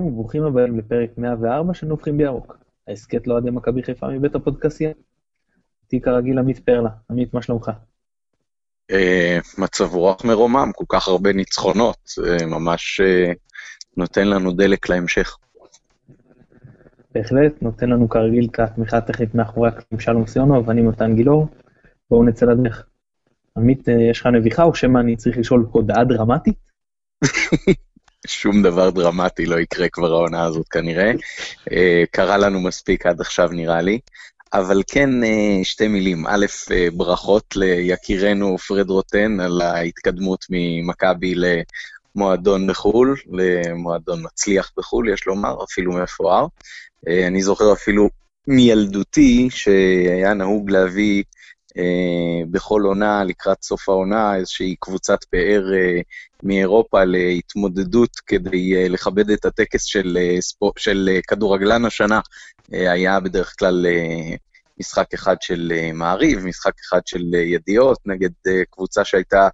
שלום וברוכים הבאים לפרק 104 של נובחים בירוק. ההסכת לאוהדי מכבי חיפה מבית הפודקסייה. איתי כרגיל עמית פרלה. עמית, מה שלומך? אה, מצב רוח מרומם, כל כך הרבה ניצחונות, זה ממש אה, נותן לנו דלק להמשך. בהחלט, נותן לנו כרגיל את התמיכה הטכנית מאחורי הקלעים שלום סיונו, ואני מתן גילאור. בואו נצא לדרך. עמית, אה, יש לך נביכה או שמא אני צריך לשאול הודעה דרמטית? שום דבר דרמטי לא יקרה כבר העונה הזאת כנראה. אה, קרה לנו מספיק עד עכשיו נראה לי. אבל כן, אה, שתי מילים. א', אה, ברכות ליקירנו פרד רוטן על ההתקדמות ממכבי למועדון בחו"ל, למועדון מצליח בחו"ל, יש לומר, אפילו מפואר. אני זוכר אפילו מילדותי שהיה נהוג להביא בכל עונה, לקראת סוף העונה, איזושהי קבוצת פאר אה, מאירופה להתמודדות כדי אה, לכבד את הטקס של, ספור, של כדורגלן השנה. היה בדרך כלל משחק אחד של מעריב, משחק אחד של ידיעות, נגד קבוצה שהייתה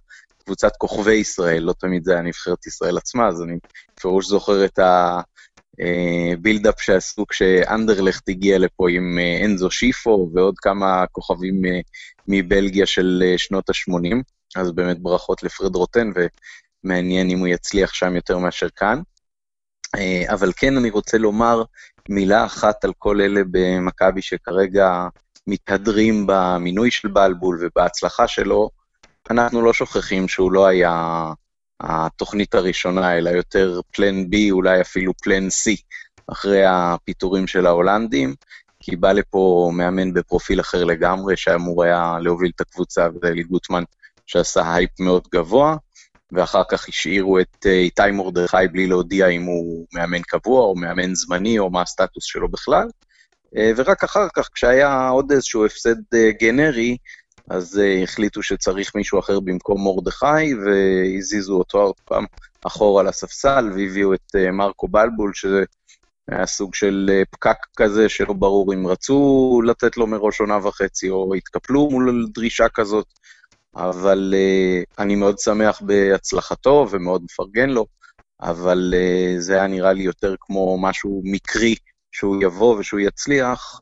קבוצת כוכבי ישראל, לא תמיד זה היה נבחרת ישראל עצמה, אז אני בפירוש זוכר את ה... בילדאפ שעשו כשאנדרלכט הגיע לפה עם אנזו שיפו ועוד כמה כוכבים מבלגיה של שנות ה-80, אז באמת ברכות לפרד רוטן, ומעניין אם הוא יצליח שם יותר מאשר כאן. אבל כן, אני רוצה לומר מילה אחת על כל אלה במכבי שכרגע מתהדרים במינוי של בלבול ובהצלחה שלו. אנחנו לא שוכחים שהוא לא היה התוכנית הראשונה, אלא יותר פלן B, אולי אפילו פלן C, אחרי הפיטורים של ההולנדים, כי בא לפה מאמן בפרופיל אחר לגמרי, שאמור היה להוביל את הקבוצה, וזה אלי גוטמן, שעשה הייפ מאוד גבוה, ואחר כך השאירו את אה, איתי מרדכי בלי להודיע אם הוא מאמן קבוע או מאמן זמני, או מה הסטטוס שלו בכלל. אה, ורק אחר כך, כשהיה עוד איזשהו הפסד אה, גנרי, אז אה, החליטו שצריך מישהו אחר במקום מרדכי, והזיזו אותו עוד פעם אחורה לספסל, והביאו את uh, מרקו בלבול, שזה היה סוג של uh, פקק כזה, שלא ברור אם רצו לתת לו מראש עונה וחצי, או התקפלו מול דרישה כזאת, אבל uh, אני מאוד שמח בהצלחתו ומאוד מפרגן לו, אבל uh, זה היה נראה לי יותר כמו משהו מקרי, שהוא יבוא ושהוא יצליח,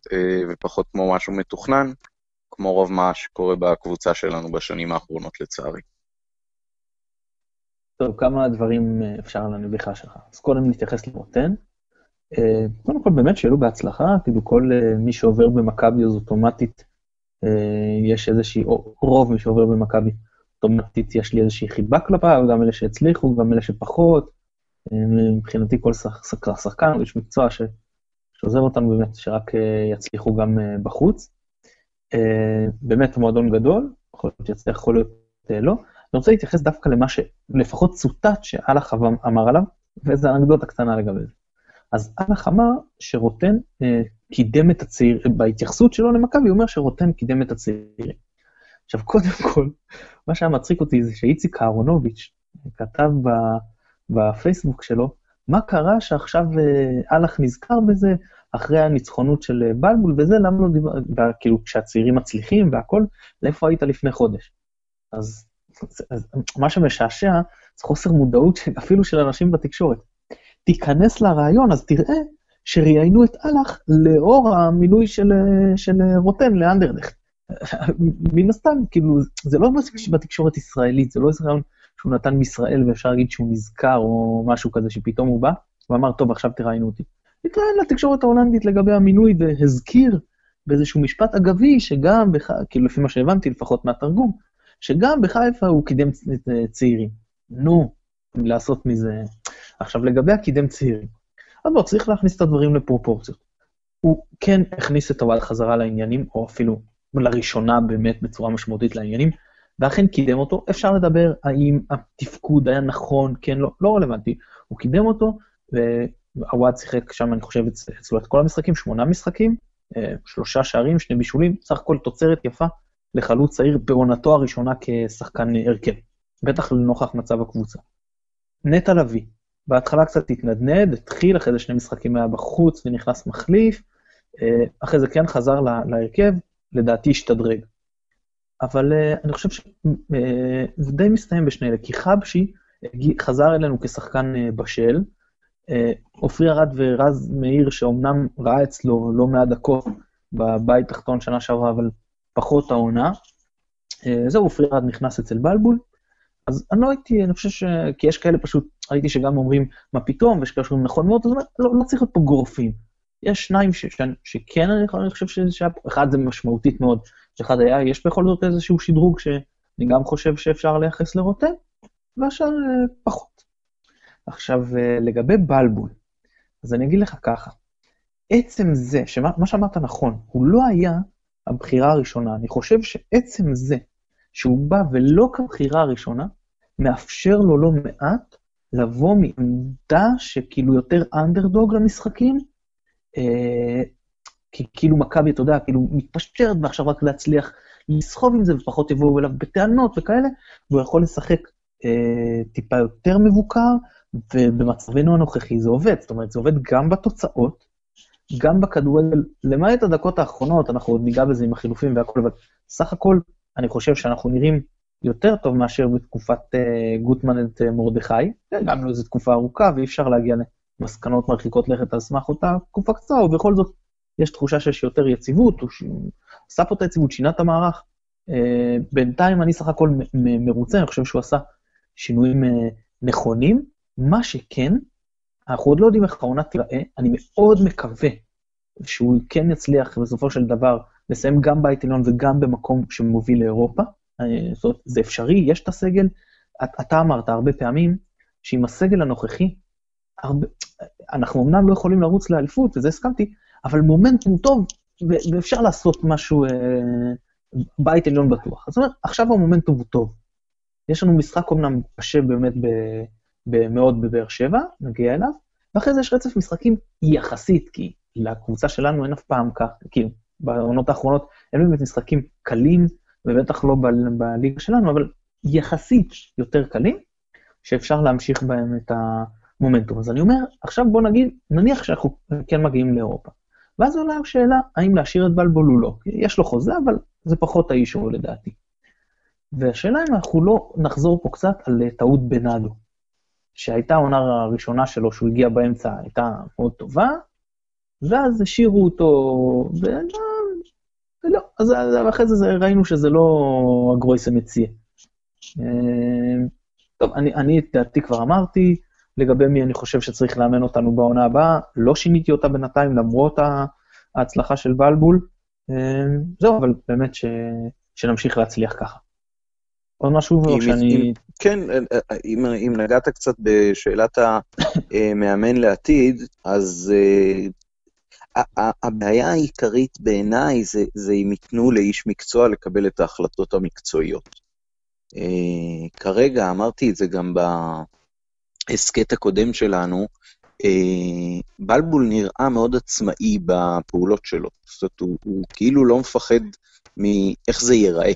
ופחות כמו משהו מתוכנן. כמו רוב מה שקורה בקבוצה שלנו בשנים האחרונות, לצערי. טוב, כמה דברים אה, אפשר על הנביכה שלך. אז קודם נתייחס למותן. אה, קודם כל, באמת שיהיה לו בהצלחה, כאילו כל אה, מי שעובר במכבי אז אוטומטית, יש איזושהי, או רוב מי שעובר במכבי, אוטומטית יש לי איזושהי חיבה כלפיו, גם אלה שהצליחו, גם אלה שפחות. מבחינתי כל שחקן, איש מקצוע שעוזר אותנו באמת, שרק יצליחו גם בחוץ. אה, באמת מועדון גדול, יכול להיות שיצליח, יכול להיות אה, לא. אני רוצה להתייחס דווקא למה שלפחות צוטט שאללה אמר עליו, וזו אנקדוטה קטנה לגבי זה. אז אללה אמר שרוטן אה, קידם את הצעיר, בהתייחסות שלו למכבי, הוא אומר שרוטן קידם את הצעירים. עכשיו, קודם כל, מה שהיה מצחיק אותי זה שאיציק אהרונוביץ' כתב בפייסבוק שלו, מה קרה שעכשיו אהלך נזכר בזה, אחרי הניצחונות של אה, בלבול וזה, למה לא דיבר, כאילו כשהצעירים מצליחים והכל, לאיפה היית לפני חודש? אז, אז מה שמשעשע זה חוסר מודעות אפילו של אנשים בתקשורת. תיכנס לרעיון, אז תראה שראיינו את אהלך לאור המינוי של, אה, של אה, רוטן לאנדרלכט. מן הסתם, כאילו, זה לא בתקשורת ישראלית, זה לא איזה רעיון שהוא נתן מישראל ואפשר להגיד שהוא נזכר או משהו כזה שפתאום הוא בא ואמר, טוב, עכשיו תראיינו אותי. התראיין לתקשורת ההולנדית לגבי המינוי והזכיר באיזשהו משפט אגבי שגם, בח... כאילו לפי מה שהבנתי לפחות מהתרגום, שגם בחיפה הוא קידם צעירים. נו, לעשות מזה... עכשיו, לגבי הקידם צעירים, אז בוא, צריך להכניס את הדברים לפרופורציות. הוא כן הכניס את הוואל חזרה לעניינים, או אפילו לראשונה באמת בצורה משמעותית לעניינים, ואכן קידם אותו. אפשר לדבר האם התפקוד היה נכון, כן, לא, לא רלוונטי. הוא קידם אותו, עווד שיחק שם, אני חושב, אצלו את כל המשחקים, שמונה משחקים, אה, שלושה שערים, שני בישולים, סך הכל תוצרת יפה לחלוץ צעיר בעונתו הראשונה כשחקן הרכב, בטח לנוכח מצב הקבוצה. נטע לביא, בהתחלה קצת התנדנד, התחיל, אחרי זה שני משחקים היה בחוץ ונכנס מחליף, אה, אחרי זה כן חזר להרכב, לדעתי השתדרג. אבל אה, אני חושב שזה די מסתיים בשני אלה, כי חבשי חזר אלינו כשחקן בשל, עופרי ארד ורז מאיר, שאומנם ראה אצלו לא מעט דקות בבית תחתון שנה שעברה, אבל פחות העונה. זהו, עופרי ארד נכנס אצל בלבול. אז אני לא הייתי, אני חושב ש... כי יש כאלה פשוט, ראיתי שגם אומרים, מה פתאום, ויש כאלה שאומרים נכון מאוד, אז לא, לא צריך להיות פה גורפים. יש שניים ש... ש... שכן אני, אני חושב שזה, אחד זה משמעותית מאוד, שאחד היה, יש בכל זאת איזשהו שדרוג שאני גם חושב שאפשר לייחס לרוטן, והשאר אה, פחות. עכשיו, אה, לגבי בלבול, אז אני אגיד לך ככה, עצם זה, שמה שאמרת נכון, הוא לא היה הבחירה הראשונה, אני חושב שעצם זה שהוא בא ולא כבחירה הראשונה, מאפשר לו לא מעט לבוא מעמדה שכאילו יותר אנדרדוג למשחקים, אה, כי כאילו מכבי, אתה יודע, כאילו מתפשרת ועכשיו רק להצליח לסחוב עם זה ופחות יבואו אליו בטענות וכאלה, והוא יכול לשחק טיפה יותר מבוקר, ובמצבנו הנוכחי זה עובד, זאת אומרת, זה עובד גם בתוצאות, גם בכדורגל, למעט הדקות האחרונות, אנחנו עוד ניגע בזה עם החילופים והכל, אבל סך הכל, אני חושב שאנחנו נראים יותר טוב מאשר בתקופת uh, גוטמן את uh, מרדכי, גם לא איזו תקופה ארוכה, ואי אפשר להגיע למסקנות מרחיקות לכת על סמך אותה תקופה קצרה, ובכל זאת, יש תחושה שיש יותר יציבות, הוא עשה פה את היציבות, שינה את המערך. Uh, בינתיים אני סך הכל מרוצה, אני חושב שהוא עשה שינויים uh, נכונים. מה שכן, אנחנו עוד לא יודעים איך העונה תיראה, אני מאוד מקווה שהוא כן יצליח בסופו של דבר לסיים גם בית עליון וגם במקום שמוביל לאירופה. זאת אומרת, זה אפשרי, יש את הסגל. אתה אמרת הרבה פעמים שעם הסגל הנוכחי, הרבה, אנחנו אמנם לא יכולים לרוץ לאליפות, וזה הסכמתי, אבל מומנטום טוב, ואפשר לעשות משהו, אה, בית עליון בטוח. זאת אומרת, עכשיו המומנטום הוא טוב. יש לנו משחק אמנם קשה באמת מאוד בבאר שבע, נגיע אליו, ואחרי זה יש רצף משחקים יחסית, כי לקבוצה שלנו אין אף פעם כך, כאילו, בעונות האחרונות אין באמת משחקים קלים, ובטח לא בליגה שלנו, אבל יחסית יותר קלים, שאפשר להמשיך בהם את המומנטום. אז אני אומר, עכשיו בוא נגיד, נניח שאנחנו כן מגיעים לאירופה. ואז עולה השאלה, האם להשאיר את בלבול או לא. יש לו חוזה, אבל זה פחות האישו לדעתי. והשאלה אם אנחנו לא נחזור פה קצת על טעות בנאדו. שהייתה העונה הראשונה שלו, שהוא הגיע באמצע, הייתה מאוד טובה, ואז השאירו אותו, ולא, אז אחרי זה ראינו שזה לא הגרויסה מציע. אה, טוב, אני, אני את דעתי כבר אמרתי, לגבי מי אני חושב שצריך לאמן אותנו בעונה הבאה, לא שיניתי אותה בינתיים למרות ההצלחה של בלבול. אה, זהו, אבל באמת ש, שנמשיך להצליח ככה. עוד משהו או שאני... אם, כן, אה, אה, אם, אם נגעת קצת בשאלת המאמן לעתיד, אז uh, הבעיה העיקרית בעיניי זה, זה אם ייתנו לאיש מקצוע לקבל את ההחלטות המקצועיות. Uh, כרגע, אמרתי את זה גם בהסכת הקודם שלנו, uh, בלבול נראה מאוד עצמאי בפעולות שלו. זאת אומרת, הוא, הוא כאילו לא מפחד מאיך זה ייראה.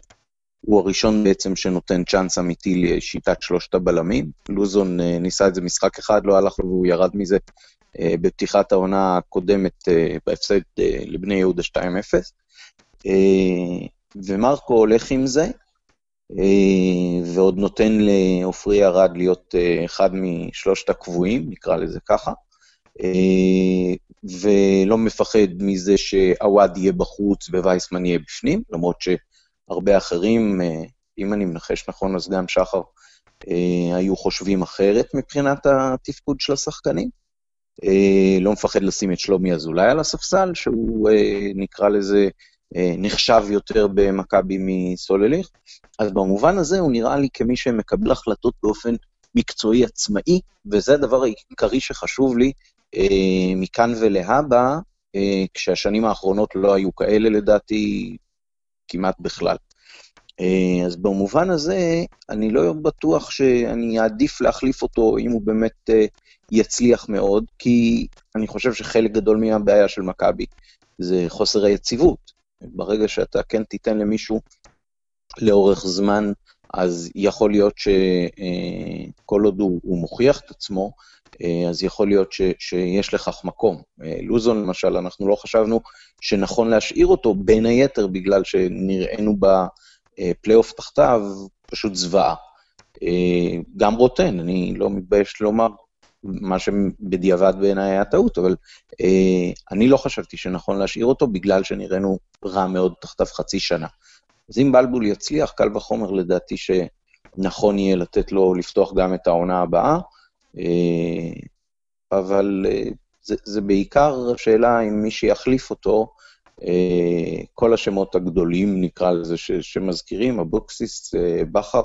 הוא הראשון בעצם שנותן צ'אנס אמיתי לשיטת שלושת הבלמים. לוזון אה, ניסה את זה משחק אחד, לא הלך לו והוא ירד מזה אה, בפתיחת העונה הקודמת אה, בהפסד לבני יהודה 2-0. ומרקו הולך עם זה, ועוד נותן לעופרי ארד להיות אחד משלושת הקבועים, נקרא לזה ככה. ולא מפחד מזה שעווד יהיה בחוץ ווייסמן יהיה בפנים, למרות ש... הרבה אחרים, אה, אם אני מנחש נכון, אז גם שחר, אה, היו חושבים אחרת מבחינת התפקוד של השחקנים. אה, לא מפחד לשים את שלומי אזולאי על הספסל, שהוא נקרא לזה נחשב יותר במכבי מסולליך. אז במובן הזה הוא נראה לי כמי שמקבל החלטות באופן מקצועי עצמאי, וזה הדבר העיקרי שחשוב לי מכאן ולהבא, כשהשנים האחרונות לא היו כאלה לדעתי, כמעט בכלל. אה, אז במובן הזה, אני לא בטוח שאני אעדיף להחליף אותו אם הוא באמת אה, יצליח מאוד, כי אני חושב שחלק גדול מהבעיה של מכבי זה חוסר היציבות. ברגע שאתה כן תיתן למישהו לאורך זמן, אז יכול להיות שכל אה, עוד הוא, הוא מוכיח את עצמו, אז יכול להיות ש, שיש לכך מקום. לוזון, למשל, אנחנו לא חשבנו שנכון להשאיר אותו, בין היתר בגלל שנראינו בפלייאוף תחתיו פשוט זוועה. גם רוטן, אני לא מתבייש לומר, מה שבדיעבד בעיניי היה טעות, אבל אה, אני לא חשבתי שנכון להשאיר אותו בגלל שנראינו רע מאוד תחתיו חצי שנה. אז אם בלבול יצליח, קל וחומר לדעתי שנכון יהיה לתת לו לפתוח גם את העונה הבאה, אה, אבל אה, זה, זה בעיקר השאלה אם מי שיחליף אותו, אה, כל השמות הגדולים, נקרא לזה, ש, שמזכירים, אבוקסיס, אה, בכר,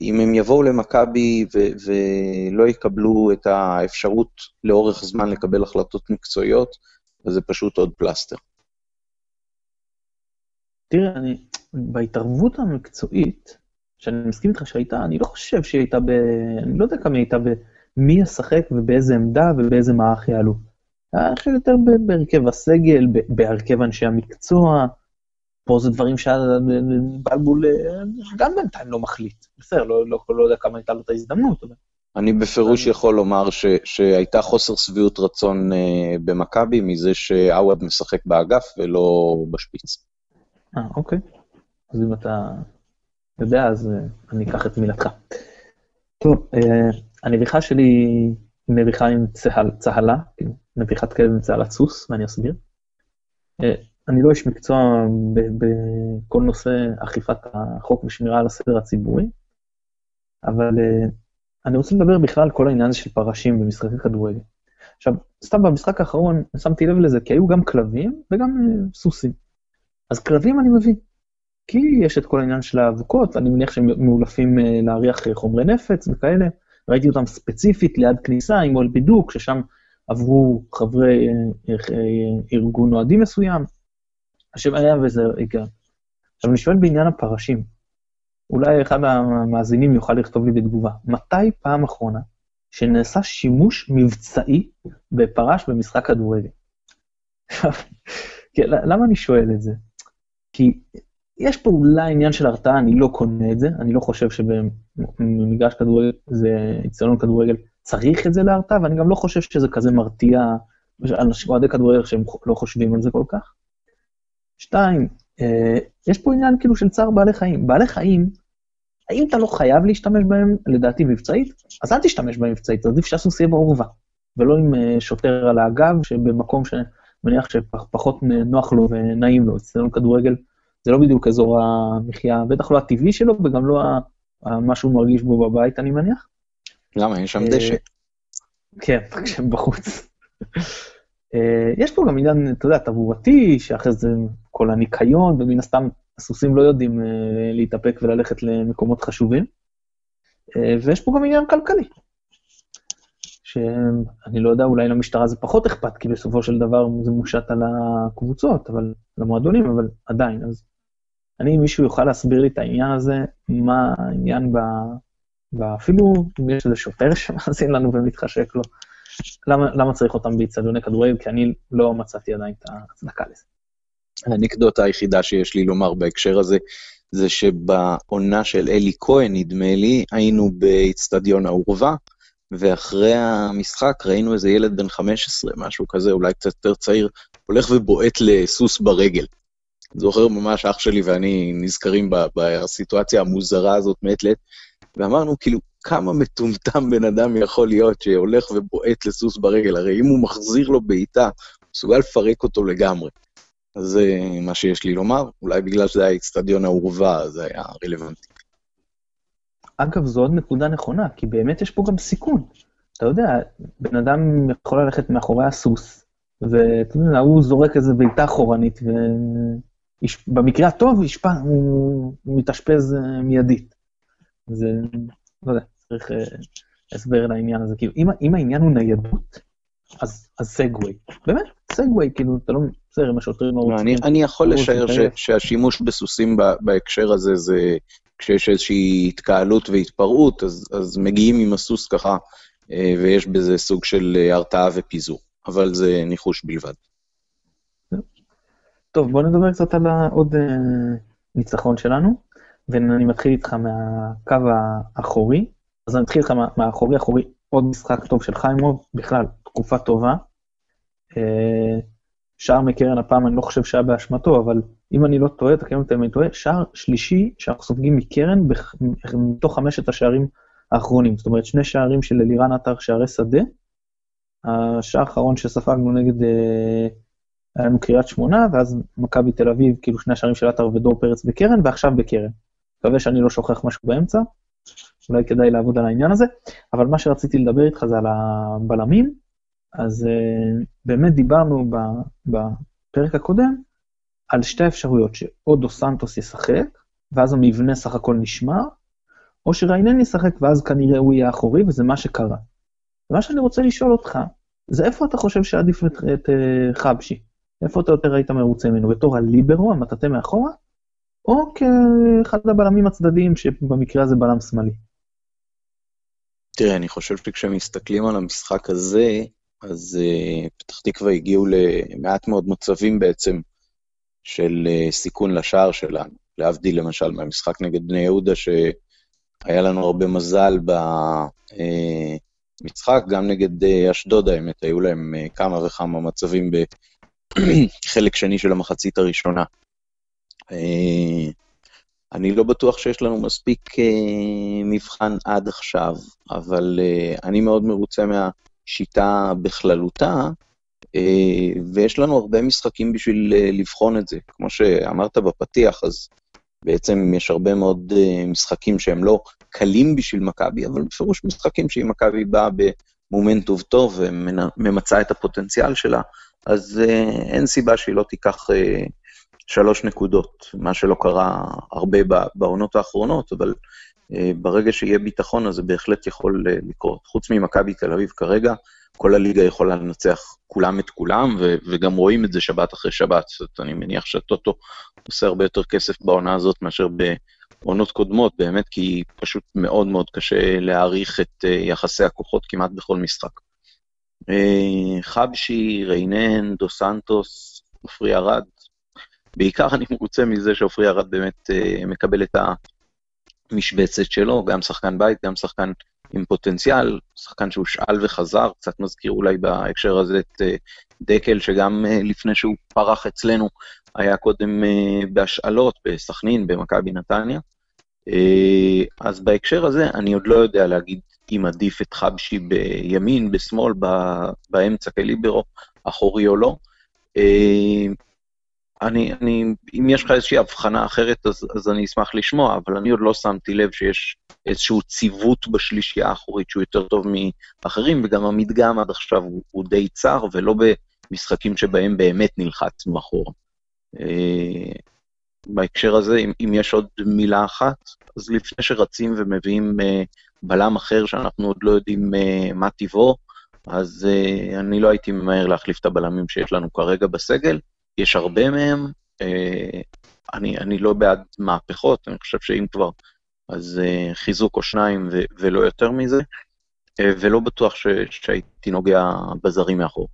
אם הם יבואו למכבי ולא יקבלו את האפשרות לאורך זמן לקבל החלטות מקצועיות, אז זה פשוט עוד פלסטר. תראה, אני, בהתערבות המקצועית, שאני מסכים איתך שהייתה, אני לא חושב שהיא הייתה ב... אני לא יודע כמה היא הייתה ב... מי ישחק ובאיזה עמדה ובאיזה מערך יעלו. אני חושב יותר בהרכב הסגל, בהרכב אנשי המקצוע, פה זה דברים שבלבול גם בינתיים לא מחליט. בסדר, לא, לא, לא יודע כמה הייתה לו את ההזדמנות. אבל... אני בפירוש יכול לומר ש, שהייתה חוסר שביעות רצון uh, במכבי מזה שעווד משחק באגף ולא בשפיץ. אה, אוקיי. אז אם אתה יודע, אז uh, אני אקח את מילתך. טוב, uh, הנביחה שלי היא נביחה עם צהל, צהלה, נביחת כלב עם צהלת סוס, ואני אסביר. Uh, אני לא איש מקצוע בכל נושא אכיפת החוק ושמירה על הסדר הציבורי, אבל uh, אני רוצה לדבר בכלל על כל העניין הזה של פרשים במשחקי כדורגל. עכשיו, סתם במשחק האחרון שמתי לב לזה, כי היו גם כלבים וגם uh, סוסים. אז כלבים אני מבין, כי יש את כל העניין של האבוקות, אני מניח שהם מאולפים להריח חומרי נפץ וכאלה. ראיתי אותם ספציפית ליד כניסה עם אוהל בידוק, ששם עברו חברי uh, uh, ארגון אוהדים מסוים. עכשיו היה וזה היגיון. עכשיו אני שואל בעניין הפרשים, אולי אחד המאזינים יוכל לכתוב לי בתגובה, מתי פעם אחרונה שנעשה שימוש מבצעי בפרש במשחק כדורגל? כן, למה אני שואל את זה? כי יש פה אולי עניין של הרתעה, אני לא קונה את זה, אני לא חושב שבמגרש כדורגל, זה אצטדיון כדורגל, צריך את זה להרתעה, ואני גם לא חושב שזה כזה מרתיע, אוהדי כדורגל שהם לא חושבים על זה כל כך. שתיים, אה, יש פה עניין כאילו של צער בעלי חיים. בעלי חיים, האם אתה לא חייב להשתמש בהם, לדעתי מבצעית, אז אל תשתמש בהם מבצעית, עדיף שהסוס יהיה בעורבה, ולא עם אה, שוטר על הגב, שבמקום שמניח שפחות נוח לו ונעים לו. אצלנו כדורגל זה לא בדיוק אזור המחיה, בטח לא הטבעי שלו, וגם לא מה שהוא מרגיש בו בבית, אני מניח. למה? יש שם דשא. כן, כשהם בחוץ. אה, יש פה גם עניין, אתה יודע, תברואתי, שאחרי זה כל הניקיון, ומן הסתם הסוסים לא יודעים אה, להתאפק וללכת למקומות חשובים. אה, ויש פה גם עניין כלכלי, שאני לא יודע, אולי למשטרה זה פחות אכפת, כי בסופו של דבר זה מושת על הקבוצות, אבל, למועדונים, אבל עדיין. אז אני, אם מישהו יוכל להסביר לי את העניין הזה, מה העניין ב... אפילו אם יש איזה שוטר שמאזין לנו ומתחשק לו, למה, למה צריך אותם באיצטדיוני כדורגל? כי אני לא מצאתי עדיין את ההצדקה לזה. האנקדוטה היחידה שיש לי לומר בהקשר הזה, זה שבעונה של אלי כהן, נדמה לי, היינו באיצטדיון העורבה, ואחרי המשחק ראינו איזה ילד בן 15, משהו כזה, אולי קצת יותר צעיר, הולך ובועט לסוס ברגל. זוכר ממש אח שלי ואני נזכרים בסיטואציה המוזרה הזאת מעת לעת, ואמרנו, כאילו, כמה מטומטם בן אדם יכול להיות שהולך ובועט לסוס ברגל? הרי אם הוא מחזיר לו בעיטה, הוא מסוגל לפרק אותו לגמרי. אז זה מה שיש לי לומר, אולי בגלל שזה היה אצטדיון העורבה, זה היה רלוונטי. אגב, זו עוד נקודה נכונה, כי באמת יש פה גם סיכון. אתה יודע, בן אדם יכול ללכת מאחורי הסוס, ואתה יודע, הוא זורק איזה בעיטה אחורנית, ובמקרה הטוב ישפע, הוא מתאשפז אה, מיידית. זה, לא יודע, צריך uh, הסבר לעניין הזה. כאילו, אם, אם העניין הוא ניידות, אז, אז סגווי. באמת, סגווי, כאילו, אתה לא... בסדר, אם השוטרים לא, אני, אני יכול לשער ש, שהשימוש בסוסים בהקשר הזה זה כשיש איזושהי התקהלות והתפרעות, אז, אז מגיעים עם הסוס ככה, אה, ויש בזה סוג של אה, הרתעה ופיזור, אבל זה ניחוש בלבד. טוב, בוא נדבר קצת על עוד ניצחון שלנו. ואני מתחיל איתך מהקו האחורי, אז אני מתחיל איתך מהאחורי אחורי, עוד משחק טוב של חיימוב, בכלל, תקופה טובה. אה, שער מקרן הפעם, אני לא חושב שהיה באשמתו, אבל אם אני לא טועה, תקן אותי אם אני טועה, שער שלישי שאנחנו סופגים מקרן מתוך חמשת השערים האחרונים, זאת אומרת שני שערים של אלירן עטר שערי שדה, השער האחרון שספגנו נגד, אה, היה לנו קריית שמונה, ואז מכבי תל אביב, כאילו שני השערים של עטר ודור פרץ בקרן, ועכשיו בקרן. מקווה שאני לא שוכח משהו באמצע, אולי כדאי לעבוד על העניין הזה, אבל מה שרציתי לדבר איתך זה על הבלמים, אז uh, באמת דיברנו בפרק הקודם על שתי האפשרויות, שאו דו סנטוס ישחק, ואז המבנה סך הכל נשמר, או שריינן ישחק ואז כנראה הוא יהיה אחורי, וזה מה שקרה. ומה שאני רוצה לשאול אותך, זה איפה אתה חושב שעדיף את, את uh, חבשי? איפה אתה יותר היית מרוצה ממנו? בתור הליברו, המטאטא מאחורה? או כאחד הבלמים הצדדיים, שבמקרה הזה בלם שמאלי? תראה, אני חושב שכשמסתכלים על המשחק הזה, אז uh, פתח תקווה הגיעו למעט מאוד מצבים בעצם של uh, סיכון לשער שלנו. להבדיל למשל מהמשחק נגד בני יהודה, שהיה לנו הרבה מזל במשחק, גם נגד אשדוד האמת, היו להם כמה וכמה מצבים בחלק שני של המחצית הראשונה. Uh, אני לא בטוח שיש לנו מספיק uh, מבחן עד עכשיו, אבל uh, אני מאוד מרוצה מהשיטה בכללותה, ויש לנו הרבה משחקים בשביל לבחון את זה. כמו שאמרת בפתיח, אז בעצם יש הרבה מאוד משחקים שהם לא קלים בשביל מכבי, אבל בפירוש משחקים שאם מכבי באה במומנטוב טוב וממצה את הפוטנציאל שלה, אז uh, אין סיבה שהיא לא תיקח... Uh, שלוש נקודות, מה שלא קרה הרבה בעונות האחרונות, אבל אה, ברגע שיהיה ביטחון, אז זה בהחלט יכול אה, לקרות. חוץ ממכבי תל אביב כרגע, כל הליגה יכולה לנצח כולם את כולם, ו- וגם רואים את זה שבת אחרי שבת. זאת אני מניח שהטוטו עושה הרבה יותר כסף בעונה הזאת מאשר בעונות קודמות, באמת, כי פשוט מאוד מאוד קשה להעריך את אה, יחסי הכוחות כמעט בכל משחק. חבשי, ריינן, דו סנטוס, עופרי ארד, בעיקר אני מרוצה מזה שעופרי ארד באמת uh, מקבל את המשבצת שלו, גם שחקן בית, גם שחקן עם פוטנציאל, שחקן שהושאל וחזר, קצת מזכיר אולי בהקשר הזה את uh, דקל, שגם לפני שהוא פרח אצלנו, היה קודם בהשאלות, בסכנין, במכבי נתניה. אז בהקשר הזה, אני עוד לא יודע להגיד אם עדיף את חבשי בימין, בשמאל, באמצע כליברו, אחורי או לא. Uh, אני, אני, אם יש לך איזושהי הבחנה אחרת, אז, אז אני אשמח לשמוע, אבל אני עוד לא שמתי לב שיש איזשהו ציוות בשלישייה האחורית שהוא יותר טוב מאחרים, וגם המדגם עד עכשיו הוא, הוא די צר, ולא במשחקים שבהם באמת נלחץ מאחור. בהקשר הזה, אם, אם יש עוד מילה אחת, אז לפני שרצים ומביאים אה, בלם אחר שאנחנו עוד לא יודעים אה, מה טיבו, אז אה, אני לא הייתי ממהר להחליף את הבלמים שיש לנו כרגע בסגל. יש הרבה מהם, אה, אני, אני לא בעד מהפכות, אני חושב שאם כבר, אז אה, חיזוק או שניים ו, ולא יותר מזה, אה, ולא בטוח ש, שהייתי נוגע בזרים מאחור.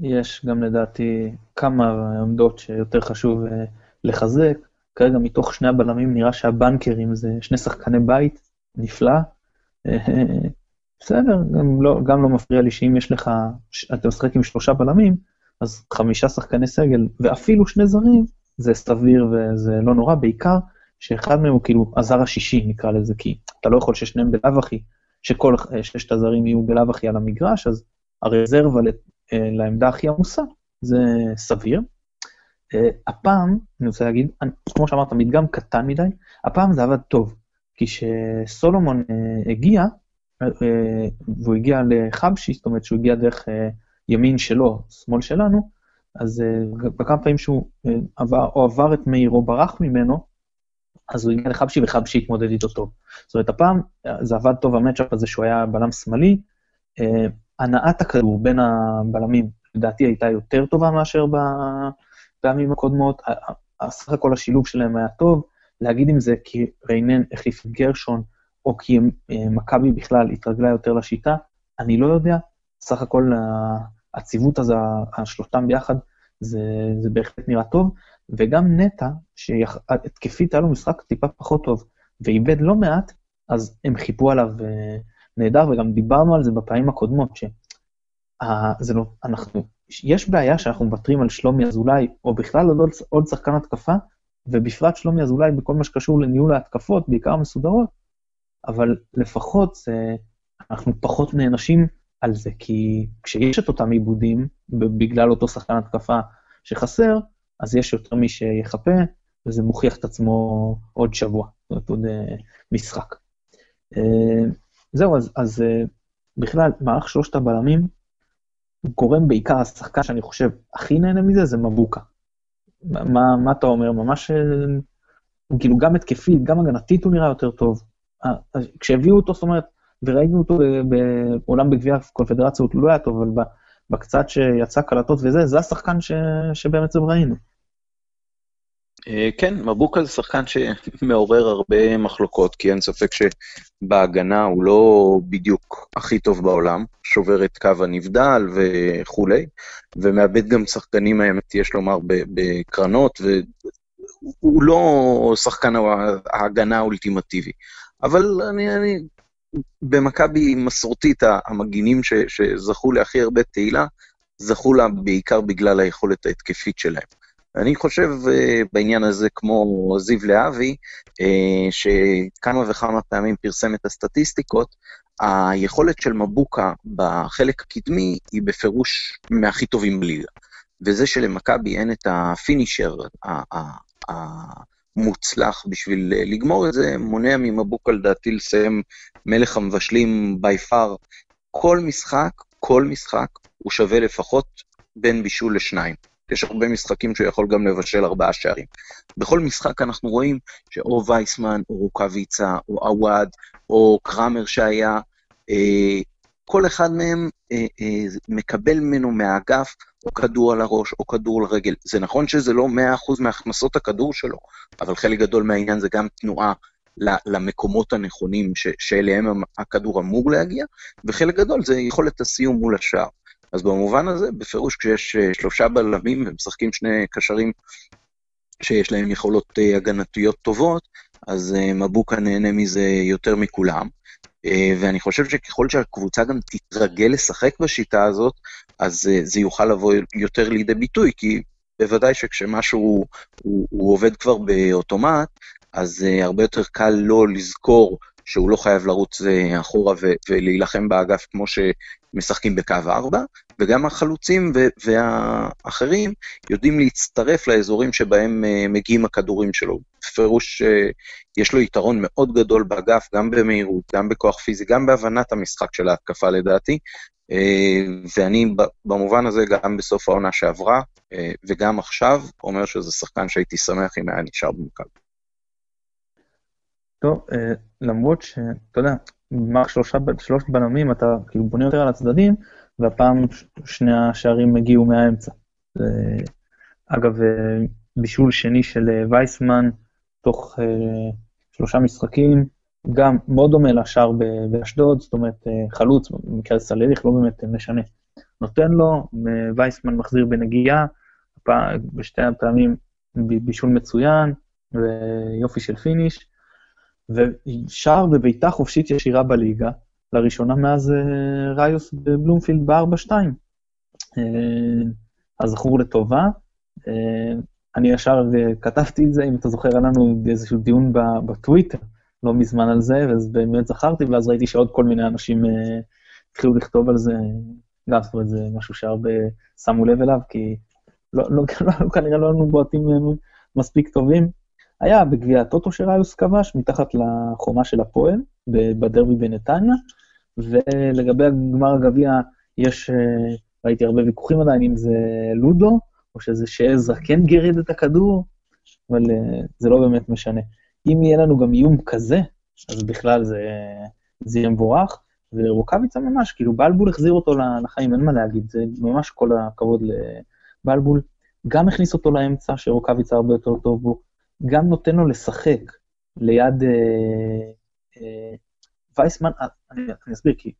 יש גם לדעתי כמה עמדות שיותר חשוב לחזק. כרגע מתוך שני הבלמים נראה שהבנקרים זה שני שחקני בית, נפלא. בסדר, גם לא, גם לא מפריע לי שאם יש לך, אתה משחק עם שלושה בלמים, אז חמישה שחקני סגל, ואפילו שני זרים, זה סביר וזה לא נורא, בעיקר שאחד מהם הוא כאילו הזר השישי, נקרא לזה, כי אתה לא יכול ששניהם בלאו הכי, שכל ששת הזרים יהיו בלאו הכי על המגרש, אז הרזרבה אה, לעמדה הכי עמוסה, זה סביר. אה, הפעם, אני רוצה להגיד, כמו שאמרת, מדגם קטן מדי, הפעם זה עבד טוב, כי כשסולומון אה, הגיע, והוא הגיע לחבשי, זאת אומרת שהוא הגיע דרך ימין שלו, שמאל שלנו, אז uh, בכמה פעמים שהוא uh, עבר, או עבר את מאיר או ברח ממנו, אז הוא הגיע לחבשי וחבשי התמודד איתו טוב. זאת אומרת, הפעם אה, זה עבד טוב המצ'אפ הזה שהוא היה בלם שמאלי. הנעת הכדור בין הבלמים, לדעתי הייתה יותר טובה מאשר בפעמים הקודמות. סך הכל השילוב שלהם היה טוב. להגיד אם זה כי ריינן החליף גרשון, או כי מכבי בכלל התרגלה יותר לשיטה, אני לא יודע. סך הכל הציוות הזה, השלושתם ביחד, זה, זה בהחלט נראה טוב, וגם נטע, שהתקפית היה לו משחק טיפה פחות טוב, ואיבד לא מעט, אז הם חיפו עליו אה, נהדר, וגם דיברנו על זה בפעמים הקודמות, שזה לא, אנחנו, יש בעיה שאנחנו מוותרים על שלומי אזולאי, או בכלל עוד, עוד שחקן התקפה, ובפרט שלומי אזולאי בכל מה שקשור לניהול ההתקפות, בעיקר המסודרות, אבל לפחות זה, אנחנו פחות נענשים על זה, כי כשיש את אותם עיבודים, בגלל אותו שחקן התקפה שחסר, אז יש יותר מי שיחפה, וזה מוכיח את עצמו עוד שבוע, זאת אומרת, עוד uh, משחק. זהו, אז, אז uh, בכלל, מערך שלושת הבלמים, גורם בעיקר, השחקן שאני חושב הכי נהנה מזה זה מבוקה. מה, מה אתה אומר? ממש, כאילו, גם התקפית, גם הגנתית הוא נראה יותר טוב. כשהביאו אותו, זאת אומרת, וראינו אותו בעולם בגביע הקונפדרציות, הוא לא היה טוב, אבל בקצת שיצא קלטות וזה, זה השחקן ש, שבעצם ראינו. אה, כן, מבוקה זה שחקן שמעורר הרבה מחלוקות, כי אין ספק שבהגנה הוא לא בדיוק הכי טוב בעולם, שובר את קו הנבדל וכולי, ומאבד גם שחקנים, האמת, יש לומר, בקרנות, והוא לא שחקן ההגנה האולטימטיבי. אבל אני, אני במכבי מסורתית, המגינים ש, שזכו להכי הרבה תהילה, זכו לה בעיקר בגלל היכולת ההתקפית שלהם. אני חושב uh, בעניין הזה, כמו זיו להבי, uh, שכמה וכמה פעמים פרסם את הסטטיסטיקות, היכולת של מבוקה בחלק הקדמי היא בפירוש מהכי טובים בליגה. וזה שלמכבי אין את הפינישר המוצלח בשביל אה, לגמור את זה, מונע ממבוקה לדעתי לסיים מלך המבשלים בי פאר. כל משחק, כל משחק, הוא שווה לפחות בין בישול לשניים. יש הרבה משחקים שהוא יכול גם לבשל ארבעה שערים. בכל משחק אנחנו רואים שאו וייסמן, או רוקאביצה, או עווד, או קראמר שהיה, אה, כל אחד מהם אה, אה, מקבל ממנו מהאגף או כדור על הראש או כדור על רגל. זה נכון שזה לא 100% מהכנסות הכדור שלו, אבל חלק גדול מהעניין זה גם תנועה למקומות הנכונים ש- שאליהם הכדור אמור להגיע, וחלק גדול זה יכולת הסיום מול השער. אז במובן הזה, בפירוש כשיש אה, שלושה בלמים ומשחקים שני קשרים שיש להם יכולות אה, הגנתיות טובות, אז אה, מבוקה נהנה מזה יותר מכולם. ואני חושב שככל שהקבוצה גם תתרגל לשחק בשיטה הזאת, אז זה יוכל לבוא יותר לידי ביטוי, כי בוודאי שכשמשהו הוא, הוא, הוא עובד כבר באוטומט, אז הרבה יותר קל לא לזכור שהוא לא חייב לרוץ אחורה ולהילחם באגף כמו משחקים בקו 4, וגם החלוצים והאחרים יודעים להצטרף לאזורים שבהם uh, מגיעים הכדורים שלו. בפירוש uh, יש לו יתרון מאוד גדול באגף, גם במהירות, גם בכוח פיזי, גם בהבנת המשחק של ההתקפה לדעתי, uh, ואני במובן הזה גם בסוף העונה שעברה, וגם עכשיו, אומר שזה שחקן שהייתי שמח אם היה נשאר במכבי. טוב, למרות שאתה יודע, מערך שלושה, שלושת בלמים, אתה כאילו בונה יותר על הצדדים, והפעם שני השערים הגיעו מהאמצע. אגב, בישול שני של אה, וייסמן, תוך uh, שלושה משחקים, גם מאוד דומה לשער באשדוד, זאת אומרת, חלוץ, במקרה סלליך, לא באמת משנה. נותן לו, וייסמן מחזיר בנגיעה, בשתי הפעמים בישול מצוין, ויופי של פיניש. ושער בביתה חופשית ישירה בליגה, לראשונה מאז uh, ראיוס בבלומפילד ב-4-2. Uh, אז זכור לטובה. Uh, אני ישר כתבתי את זה, אם אתה זוכר, היה לנו איזשהו דיון בטוויטר לא מזמן על זה, ואז באמת זכרתי, ואז ראיתי שעוד כל מיני אנשים התחילו לכתוב על זה, גם, זאת אומרת, זה משהו שהרבה שמו לב אליו, כי לא, לא, לא, כנראה לא לנו בועטים מספיק טובים. היה בגביע הטוטו שראיוס כבש, מתחת לחומה של הפועל, בדרבי בנתניה, ולגבי גמר הגביע, יש, אה, ראיתי הרבה ויכוחים עדיין, אם זה לודו, או שזה שעזרא כן גירד את הכדור, אבל אה, זה לא באמת משנה. אם יהיה לנו גם איום כזה, אז בכלל זה, זה יהיה מבורך, ורוקאביצה ממש, כאילו בלבול החזיר אותו לחיים, אין מה להגיד, זה ממש כל הכבוד לבלבול. גם הכניס אותו לאמצע, שרוקאביצה הרבה יותר טוב בו, גם נותן לו לשחק ליד אה, אה, וייסמן, אה, אני, אני אסביר, כי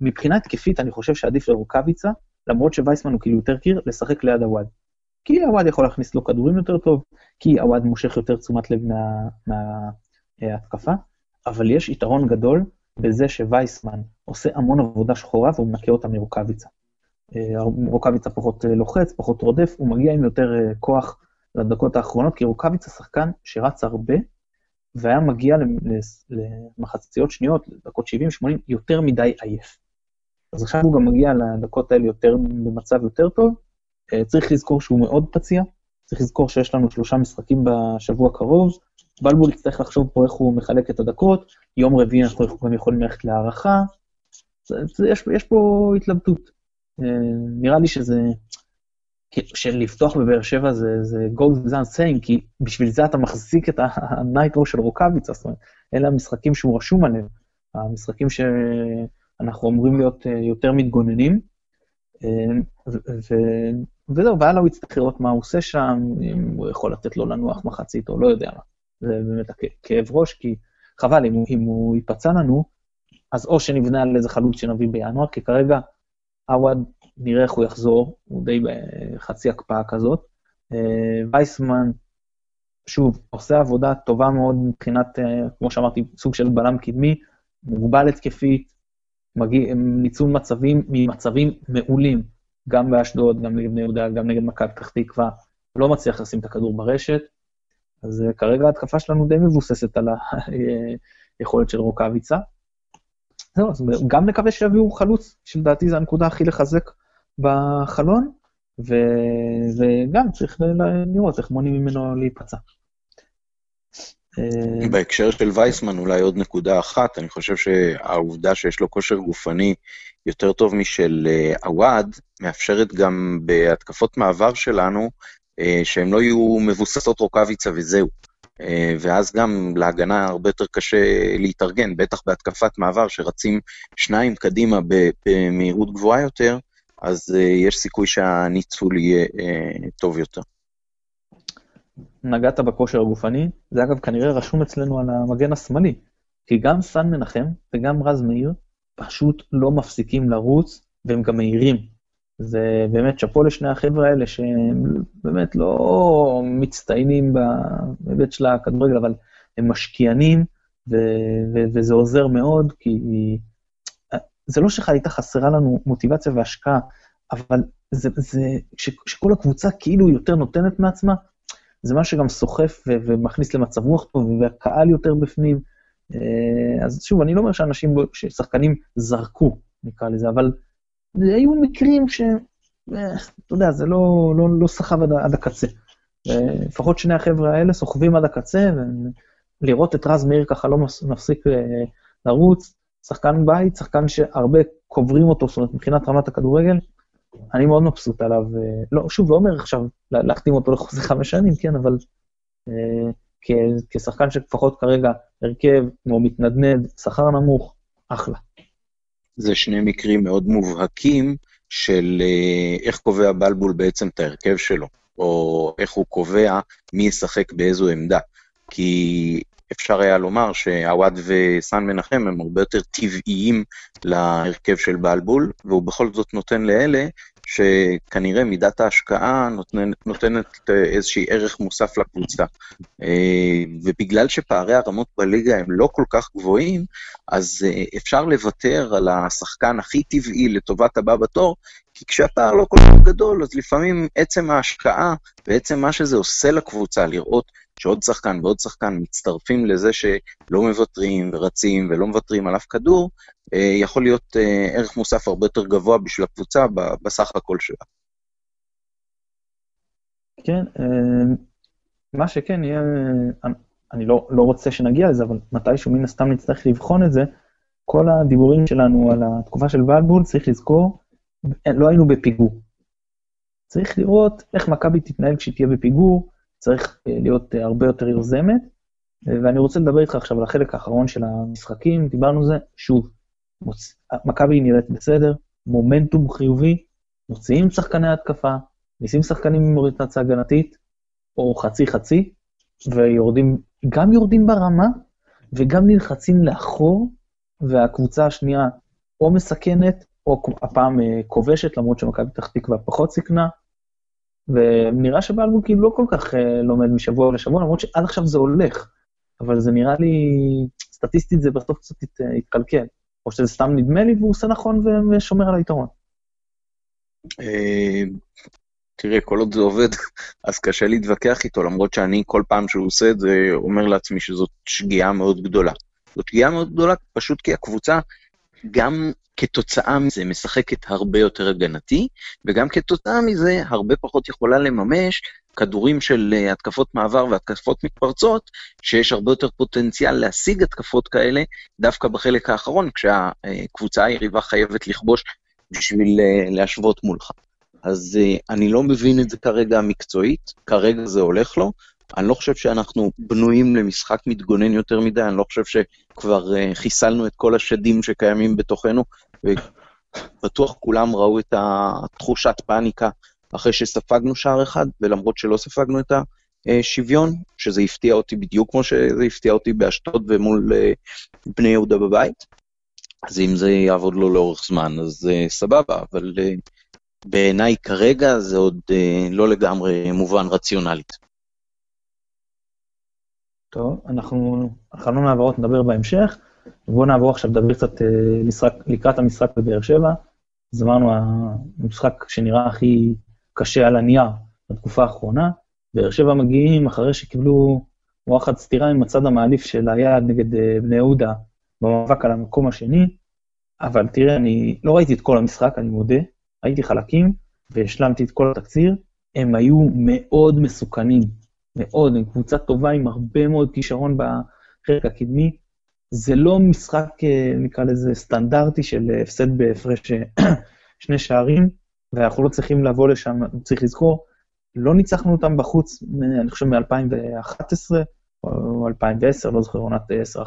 מבחינה התקפית אני חושב שעדיף לרוקאביצה, למרות שווייסמן הוא כאילו יותר קיר, לשחק ליד הוואד. כי הוואד יכול להכניס לו כדורים יותר טוב, כי הוואד מושך יותר תשומת לב מההתקפה, מה, אה, אבל יש יתרון גדול בזה שווייסמן עושה המון עבודה שחורה והוא מנקה אותה מרוקאביצה. אה, רוקאביצה פחות לוחץ, פחות רודף, הוא מגיע עם יותר כוח לדקות האחרונות, כי רוקאביצה שחקן שרץ הרבה, והיה מגיע למחציות שניות, דקות 70-80, יותר מדי עייף. אז עכשיו הוא גם מגיע לדקות האלה יותר, במצב יותר טוב. אה, צריך לזכור שהוא מאוד פציע, צריך לזכור שיש לנו שלושה משחקים בשבוע הקרוב. בלבול יצטרך לחשוב פה איך הוא מחלק את הדקות, יום רביעי אנחנו גם יכולים ללכת להערכה. יש, יש פה התלבטות. אה, נראה לי שזה, שלפתוח בבאר שבע זה, זה gold without saying, כי בשביל זה אתה מחזיק את הנייטרו של רוקאביצה, זאת אומרת, אלה המשחקים שהוא רשום עליהם, המשחקים שאנחנו אמורים להיות אה, יותר מתגוננים. אה, וזהו, והלאה הוא יצטרך לראות מה הוא עושה שם, אם הוא יכול לתת לו לנוח מחצית או לא יודע מה. זה באמת כאב ראש, כי חבל, אם, אם הוא ייפצע לנו, אז או שנבנה על איזה חלוץ שנביא בינואר, כי כרגע עווד נראה איך הוא יחזור, הוא די בחצי הקפאה כזאת. אה, וייסמן, שוב, עושה עבודה טובה מאוד מבחינת, אה, כמו שאמרתי, סוג של בלם קדמי, מוגבל התקפית, מגיע, ניצול מצבים ממצבים מעולים, גם באשדוד, גם נגד בני יהודה, גם נגד מכבי פתח תקווה, לא מצליח לשים את הכדור ברשת. אז אה, כרגע ההתקפה שלנו די מבוססת על היכולת של רוקאביצה. זהו, אז גם נקווה שיביאו חלוץ, שלדעתי זו הנקודה הכי לחזק בחלון, ו... וגם צריך לראות איך מונעים ממנו להיפצע. אה, בהקשר של וייסמן, אולי עוד נקודה אחת, אני חושב שהעובדה שיש לו כושר גופני יותר טוב משל אה, עווד, מאפשרת גם בהתקפות מעבר שלנו, אה, שהן לא יהיו מבוססות רוקאביצה וזהו. ואז גם להגנה הרבה יותר קשה להתארגן, בטח בהתקפת מעבר, שרצים שניים קדימה במהירות גבוהה יותר, אז uh, יש סיכוי שהניצול יהיה uh, טוב יותר. נגעת בכושר הגופני, זה אגב כנראה רשום אצלנו על המגן השמאלי, כי גם סן מנחם וגם רז מאיר פשוט לא מפסיקים לרוץ, והם גם מהירים. זה באמת שאפו לשני החבר'ה האלה, שהם באמת לא מצטיינים בהיבט של הכדורגל, אבל הם משקיענים, ו- ו- וזה עוזר מאוד, כי זה לא שחייתה חסרה לנו מוטיבציה והשקעה, אבל זה, זה ש, שכל הקבוצה כאילו יותר נותנת מעצמה, זה מה שגם סוחף ו, ומכניס למצב רוח טוב, והקהל יותר בפנים. אה, אז שוב, אני לא אומר שאנשים, ששחקנים זרקו, נקרא לזה, אבל היו מקרים ש... אה, אתה יודע, זה לא, לא, לא סחב עד, עד הקצה. לפחות שני החבר'ה האלה סוחבים עד הקצה, ולראות את רז מאיר ככה לא מפסיק אה, לרוץ, שחקן בית, שחקן שהרבה קוברים אותו, זאת אומרת, מבחינת רמת הכדורגל, אני מאוד מבסוט עליו. אה, לא, שוב, לא אומר עכשיו להחתים אותו לחוזה חמש שנים, כן, אבל אה, כשחקן שלפחות כרגע הרכב, כמו מתנדנד, שכר נמוך, אחלה. זה שני מקרים מאוד מובהקים של אה, איך קובע בלבול בעצם את ההרכב שלו, או איך הוא קובע מי ישחק באיזו עמדה. כי אפשר היה לומר שעווד וסן מנחם הם הרבה יותר טבעיים להרכב של בלבול, והוא בכל זאת נותן לאלה שכנראה מידת ההשקעה נותנת, נותנת איזשהי ערך מוסף לקבוצה. אה, ובגלל שפערי הרמות בליגה הם לא כל כך גבוהים, אז אה, אפשר לוותר על השחקן הכי טבעי לטובת הבא בתור, כי כשהפער לא כל כך גדול, אז לפעמים עצם ההשקעה ועצם מה שזה עושה לקבוצה, לראות שעוד שחקן ועוד שחקן מצטרפים לזה שלא מוותרים ורצים ולא מוותרים על אף כדור, אה, יכול להיות אה, ערך מוסף הרבה יותר גבוה בשביל הקבוצה בסך הכל שלה. כן, אה, מה שכן יהיה, אני לא, לא רוצה שנגיע לזה, אבל מתישהו מן הסתם נצטרך לבחון את זה, כל הדיבורים שלנו על התקופה של ולבול, צריך לזכור, לא היינו בפיגור. צריך לראות איך מכבי תתנהל כשהיא תהיה בפיגור, צריך אה, להיות אה, הרבה יותר יוזמת. אה, ואני רוצה לדבר איתך עכשיו על החלק האחרון של המשחקים, דיברנו על זה, שוב, מוצ... מכבי נראית בסדר, מומנטום חיובי, מוציאים שחקני התקפה, ניסים שחקנים עם אוריינטציה הגנתית, או חצי-חצי, ויורדים, גם יורדים ברמה, וגם נלחצים לאחור, והקבוצה השנייה או מסכנת, או הפעם כובשת, למרות שמכבי פתח תקווה פחות סיכנה, ונראה שבאלבום כאילו לא כל כך אה, לומד משבוע לשבוע, למרות שעד עכשיו זה הולך, אבל זה נראה לי, סטטיסטית זה בסוף קצת התקלקל. או שזה סתם נדמה לי והוא עושה נכון ושומר על היתרון. אה, תראה, כל עוד זה עובד, אז קשה להתווכח איתו, למרות שאני כל פעם שהוא עושה את זה, אומר לעצמי שזאת שגיאה מאוד גדולה. זאת שגיאה מאוד גדולה, פשוט כי הקבוצה, גם כתוצאה מזה משחקת הרבה יותר הגנתי, וגם כתוצאה מזה הרבה פחות יכולה לממש כדורים של אה, התקפות מעבר והתקפות מתפרצות, שיש הרבה יותר פוטנציאל להשיג התקפות כאלה דווקא בחלק האחרון, כשהקבוצה היריבה חייבת לכבוש בשביל אה, להשוות מולך. אז אני לא מבין את זה כרגע מקצועית, כרגע זה הולך לו. אני לא חושב שאנחנו בנויים למשחק מתגונן יותר מדי, אני לא חושב שכבר uh, חיסלנו את כל השדים שקיימים בתוכנו, ובטוח כולם ראו את התחושת פאניקה אחרי שספגנו שער אחד, ולמרות שלא ספגנו את השוויון, שזה הפתיע אותי בדיוק כמו שזה הפתיע אותי באשדוד ומול uh, בני יהודה בבית. אז אם זה יעבוד לו לאורך זמן, אז uh, סבבה, אבל uh, בעיניי כרגע זה עוד אה, לא לגמרי מובן רציונלית. טוב, אנחנו, חלון העברות נדבר בהמשך. בואו נעבור עכשיו לדבר קצת אה, משחק, לקראת המשחק בבאר שבע. אז אמרנו, המשחק שנראה הכי קשה על הנייר בתקופה האחרונה. באר שבע מגיעים אחרי שקיבלו וואחד סטירה עם הצד המעליף של היעד נגד אה, בני יהודה במאבק על המקום השני. אבל תראה, אני לא ראיתי את כל המשחק, אני מודה. ראיתי חלקים והשלמתי את כל התקציר, הם היו מאוד מסוכנים, מאוד, הם קבוצה טובה עם הרבה מאוד כישרון בחלק הקדמי. זה לא משחק, אה, נקרא לזה, סטנדרטי של הפסד בהפרש אה, שני שערים, ואנחנו לא צריכים לבוא לשם, צריך לזכור, לא ניצחנו אותם בחוץ, אני חושב מ-2011 או 2010, לא זוכר, עונת 10-11,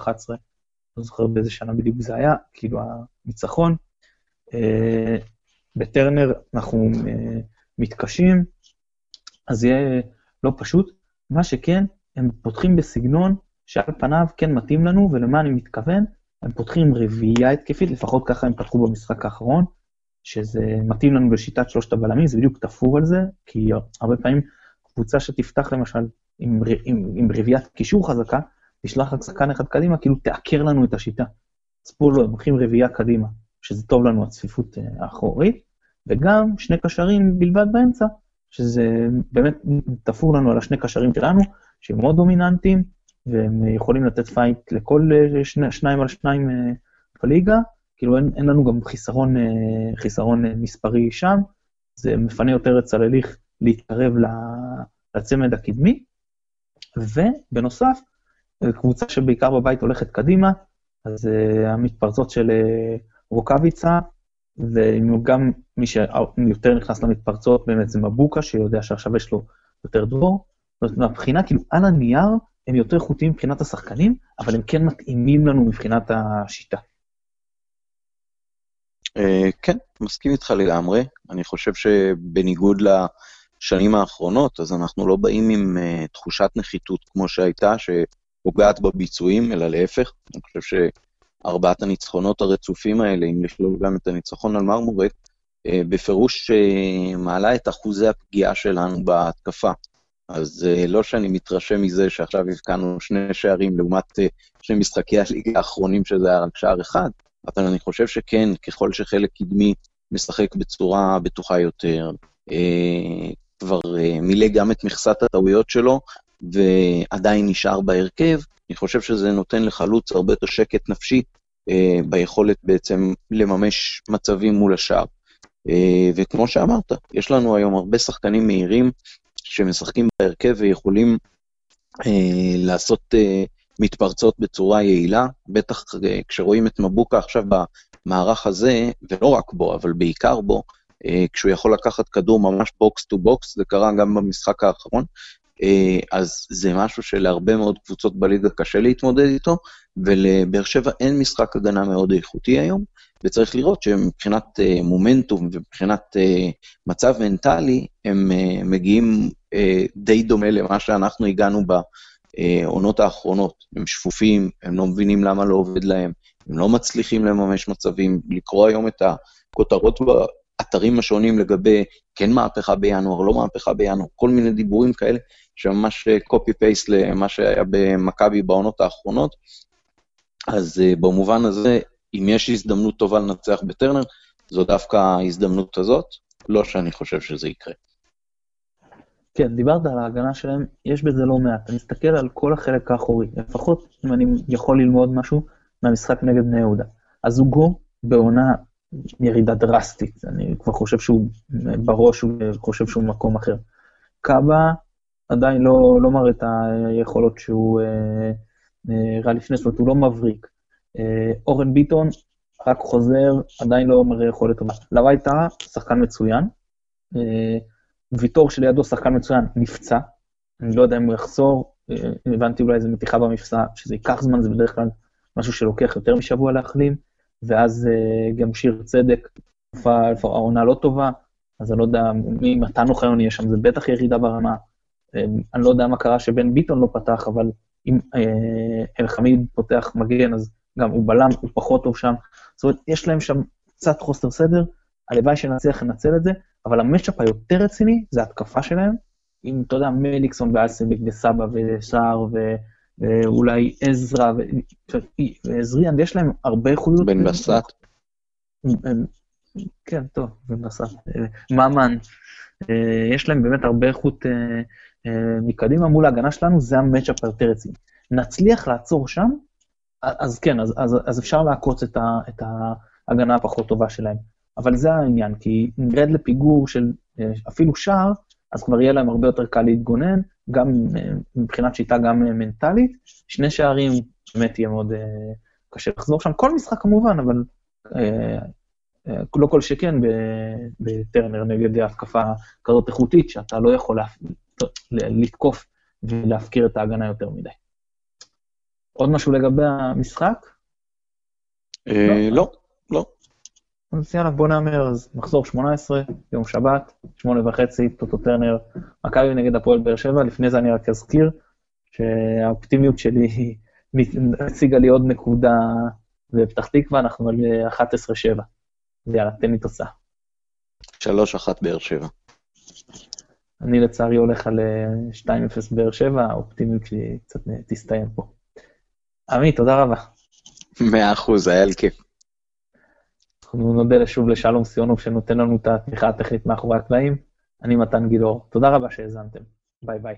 לא זוכר באיזה שנה בדיוק זה היה, כאילו הניצחון. אה, בטרנר אנחנו מתקשים, אז יהיה לא פשוט. מה שכן, הם פותחים בסגנון שעל פניו כן מתאים לנו, ולמה אני מתכוון? הם פותחים רביעייה התקפית, לפחות ככה הם פתחו במשחק האחרון, שזה מתאים לנו בשיטת שלושת הבלמים, זה בדיוק תפור על זה, כי הרבה פעמים קבוצה שתפתח למשל עם, עם, עם רביעיית קישור חזקה, תשלח רק שחקן אחד קדימה, כאילו תעקר לנו את השיטה. אז פה לא, הם הולכים רביעייה קדימה, שזה טוב לנו הצפיפות אה, האחורית, וגם שני קשרים בלבד באמצע, שזה באמת תפור לנו על השני קשרים שלנו, שהם מאוד דומיננטיים, והם יכולים לתת פייט לכל אה, שני, שניים על שניים אה, בליגה, כאילו אין, אין לנו גם חיסרון, אה, חיסרון מספרי שם, זה מפנה יותר את צלליך להתקרב לצמד הקדמי, ובנוסף, קבוצה שבעיקר בבית הולכת קדימה, אז המתפרצות של רוקאביצה וגם מי שיותר נכנס למתפרצות באמת זה מבוקה, שיודע שעכשיו יש לו יותר דרור. זאת אומרת, מהבחינה, כאילו, על הנייר הם יותר איכותיים מבחינת השחקנים, אבל הם כן מתאימים לנו מבחינת השיטה. אה, כן, מסכים איתך לגמרי. אני חושב שבניגוד לשנים האחרונות, אז אנחנו לא באים עם uh, תחושת נחיתות כמו שהייתה, שפוגעת בביצועים, אלא להפך. אני חושב ארבעת הניצחונות הרצופים האלה, אם לכלול גם את הניצחון על מרמורק, אה, בפירוש אה, מעלה את אחוזי הפגיעה שלנו בהתקפה. אז אה, לא שאני מתרשם מזה שעכשיו הבקענו שני שערים לעומת שני משחקי הליגה האחרונים שזה היה רק שער אחד, אבל אני חושב שכן, ככל שחלק קדמי משחק בצורה בטוחה יותר, כבר מילא גם את מכסת הטעויות שלו, ועדיין נשאר בהרכב, אני חושב שזה נותן לחלוץ הרבה יותר שקט נפשי ביכולת בעצם לממש מצבים מול השאר. אה, וכמו שאמרת, יש לנו היום הרבה שחקנים מהירים שמשחקים בהרכב ויכולים אה, לעשות אה, מתפרצות בצורה יעילה, בטח אה, כשרואים את מבוקה עכשיו במערך הזה, ולא רק בו, אבל בעיקר בו, אה, כשהוא יכול לקחת כדור ממש box to box, זה קרה גם במשחק האחרון, אה, אז זה משהו שלהרבה מאוד קבוצות בליגה קשה להתמודד איתו, ולבאר שבע אין משחק הגנה מאוד איכותי היום, וצריך לראות שמבחינת אה, מומנטום ומבחינת אה, מצב מנטלי, הם מגיעים די דומה למה שאנחנו הגענו בעונות האחרונות. הם שפופים, הם לא מבינים למה לא עובד להם, הם לא מצליחים לממש מצבים. לקרוא היום את הכותרות באתרים השונים לגבי כן מהפכה בינואר, לא מהפכה בינואר, כל מיני דיבורים כאלה, שממש copy-paste למה שהיה במכבי בעונות האחרונות. אז uh, במובן הזה, אם יש הזדמנות טובה לנצח בטרנר, זו דווקא ההזדמנות הזאת, לא שאני חושב שזה יקרה. כן, דיברת על ההגנה שלהם, יש בזה לא מעט. אתה מסתכל על כל החלק האחורי, לפחות אם אני יכול ללמוד משהו מהמשחק נגד בני יהודה. אז זוגו בעונה ירידה דרסטית, אני כבר חושב שהוא בראש, הוא חושב שהוא מקום אחר. קאבה עדיין לא, לא מראה את היכולות שהוא אה, אה, ראה לפני, זאת אומרת, הוא לא מבריק. אה, אורן ביטון רק חוזר, עדיין לא מראה יכולת טובה. לוואי טאה, שחקן מצוין. אה, ויטור שלידו, שחקן מצוין, נפצע. אני לא יודע אם הוא יחזור, אה, הבנתי אולי איזה מתיחה במפסע, שזה ייקח זמן, זה בדרך כלל משהו שלוקח יותר משבוע להחלים, ואז אה, גם שיר צדק, העונה לא טובה, אז אני לא יודע, מתן אוחיון יהיה שם, זה בטח ירידה ברמה. אני לא יודע מה קרה שבן ביטון לא פתח, אבל אם אלחמיד פותח מגן, אז גם הוא בלם, הוא פחות טוב שם. זאת אומרת, יש להם שם קצת חוסר סדר, הלוואי שנצליח לנצל את זה, אבל המצ'אפ היותר רציני זה התקפה שלהם, עם, אתה יודע, מליקסון ואלסנביק וסבא וסער ואולי עזרא ועזריאן, יש להם הרבה איכויות. בן בסט. כן, טוב, בן בסט. ממן, אה, יש להם באמת הרבה איכות אה, אה, מקדימה מול ההגנה שלנו, זה המצ'אפ היותר רציני. נצליח לעצור שם, אז כן, אז, אז, אז אפשר לעקוץ את, ה, את ההגנה הפחות טובה שלהם. אבל זה העניין, כי נרד לפיגור של אה, אפילו שער, אז כבר יהיה להם הרבה יותר קל להתגונן, גם אה, מבחינת שיטה, גם אה, מנטלית. שני שערים, באמת יהיה מאוד קשה לחזור שם. כל משחק כמובן, אבל לא כל שכן בטרנר נגד התקפה כזאת איכותית, שאתה לא יכול לתקוף ולהפקיר את ההגנה יותר מדי. עוד משהו לגבי המשחק? לא. לא. לא. אז יאללה, בוא נאמר, אז מחזור 18, יום שבת, שמונה וחצי, טוטו טרנר, מכבי נגד הפועל באר שבע. לפני זה אני רק אזכיר שהאופטימיות שלי הציגה לי עוד נקודה בפתח תקווה, אנחנו על 11-7. יאללה, תן לי תוצאה. 3-1 באר שבע. אני לצערי הולך על 2-0 באר שבע, האופטימיות שלי קצת תסתיים פה. עמית, תודה רבה. מאה אחוז, היה לי כיף. אנחנו נודה שוב לשלום סיונוב שנותן לנו את התמיכה הטכנית מאחורי הקלעים. אני מתן גילאור, תודה רבה שהאזנתם. ביי ביי.